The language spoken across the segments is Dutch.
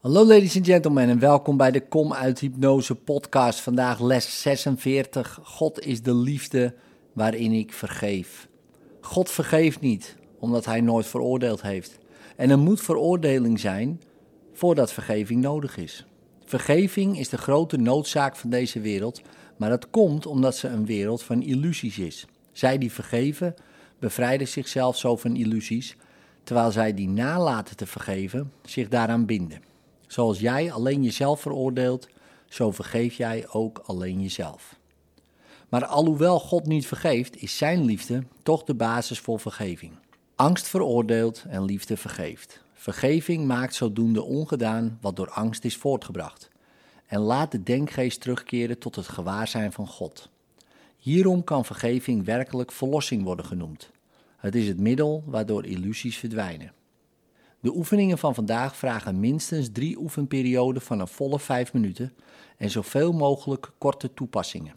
Hallo ladies and gentlemen en welkom bij de Kom uit Hypnose podcast. Vandaag les 46. God is de liefde waarin ik vergeef. God vergeeft niet omdat hij nooit veroordeeld heeft. En er moet veroordeling zijn voordat vergeving nodig is. Vergeving is de grote noodzaak van deze wereld, maar dat komt omdat ze een wereld van illusies is. Zij die vergeven bevrijden zichzelf zo van illusies, terwijl zij die nalaten te vergeven zich daaraan binden. Zoals jij alleen jezelf veroordeelt, zo vergeef jij ook alleen jezelf. Maar alhoewel God niet vergeeft, is zijn liefde toch de basis voor vergeving. Angst veroordeelt en liefde vergeeft. Vergeving maakt zodoende ongedaan wat door angst is voortgebracht. En laat de denkgeest terugkeren tot het gewaarzijn van God. Hierom kan vergeving werkelijk verlossing worden genoemd. Het is het middel waardoor illusies verdwijnen. De oefeningen van vandaag vragen minstens drie oefenperioden van een volle vijf minuten en zoveel mogelijk korte toepassingen.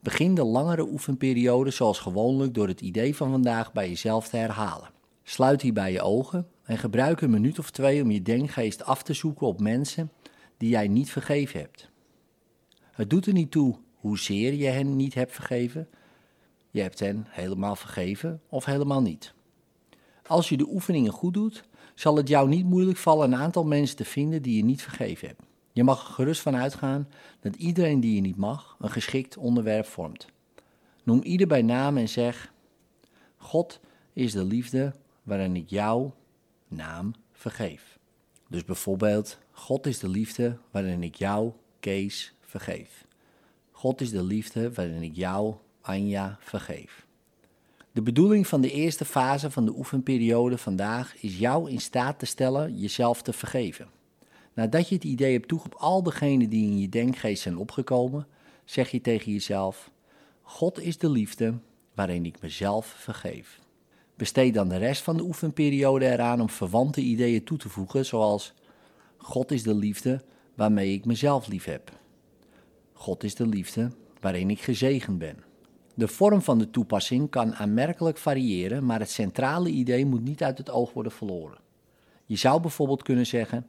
Begin de langere oefenperiode zoals gewoonlijk door het idee van vandaag bij jezelf te herhalen. Sluit hierbij je ogen en gebruik een minuut of twee om je denkgeest af te zoeken op mensen die jij niet vergeven hebt. Het doet er niet toe hoezeer je hen niet hebt vergeven. Je hebt hen helemaal vergeven of helemaal niet. Als je de oefeningen goed doet, zal het jou niet moeilijk vallen een aantal mensen te vinden die je niet vergeven hebt. Je mag er gerust van uitgaan dat iedereen die je niet mag een geschikt onderwerp vormt. Noem ieder bij naam en zeg: God is de liefde waarin ik jouw naam vergeef. Dus bijvoorbeeld: God is de liefde waarin ik jou, Kees, vergeef. God is de liefde waarin ik jou, Anja, vergeef. De bedoeling van de eerste fase van de oefenperiode vandaag is jou in staat te stellen jezelf te vergeven. Nadat je het idee hebt toeg op al degenen die in je denkgeest zijn opgekomen, zeg je tegen jezelf: God is de liefde waarin ik mezelf vergeef. Besteed dan de rest van de oefenperiode eraan om verwante ideeën toe te voegen, zoals God is de liefde waarmee ik mezelf lief heb. God is de liefde waarin ik gezegend ben. De vorm van de toepassing kan aanmerkelijk variëren, maar het centrale idee moet niet uit het oog worden verloren. Je zou bijvoorbeeld kunnen zeggen: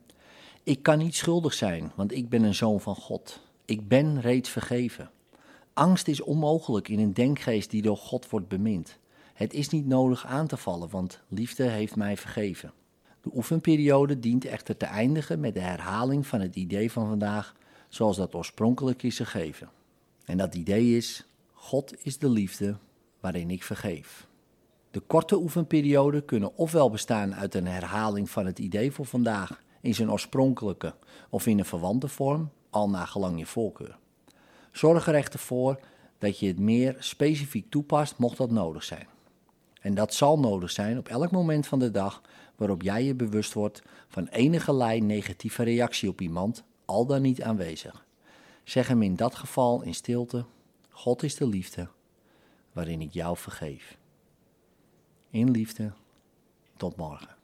Ik kan niet schuldig zijn, want ik ben een zoon van God. Ik ben reeds vergeven. Angst is onmogelijk in een denkgeest die door God wordt bemind. Het is niet nodig aan te vallen, want liefde heeft mij vergeven. De oefenperiode dient echter te eindigen met de herhaling van het idee van vandaag, zoals dat oorspronkelijk is gegeven. En dat idee is: God is de liefde waarin ik vergeef. De korte oefenperioden kunnen ofwel bestaan uit een herhaling van het idee voor vandaag in zijn oorspronkelijke of in een verwante vorm, al naar gelang je voorkeur. Zorg er echter voor dat je het meer specifiek toepast mocht dat nodig zijn. En dat zal nodig zijn op elk moment van de dag waarop jij je bewust wordt van enige lijn negatieve reactie op iemand, al dan niet aanwezig. Zeg hem in dat geval in stilte God is de liefde waarin ik jou vergeef. In liefde, tot morgen.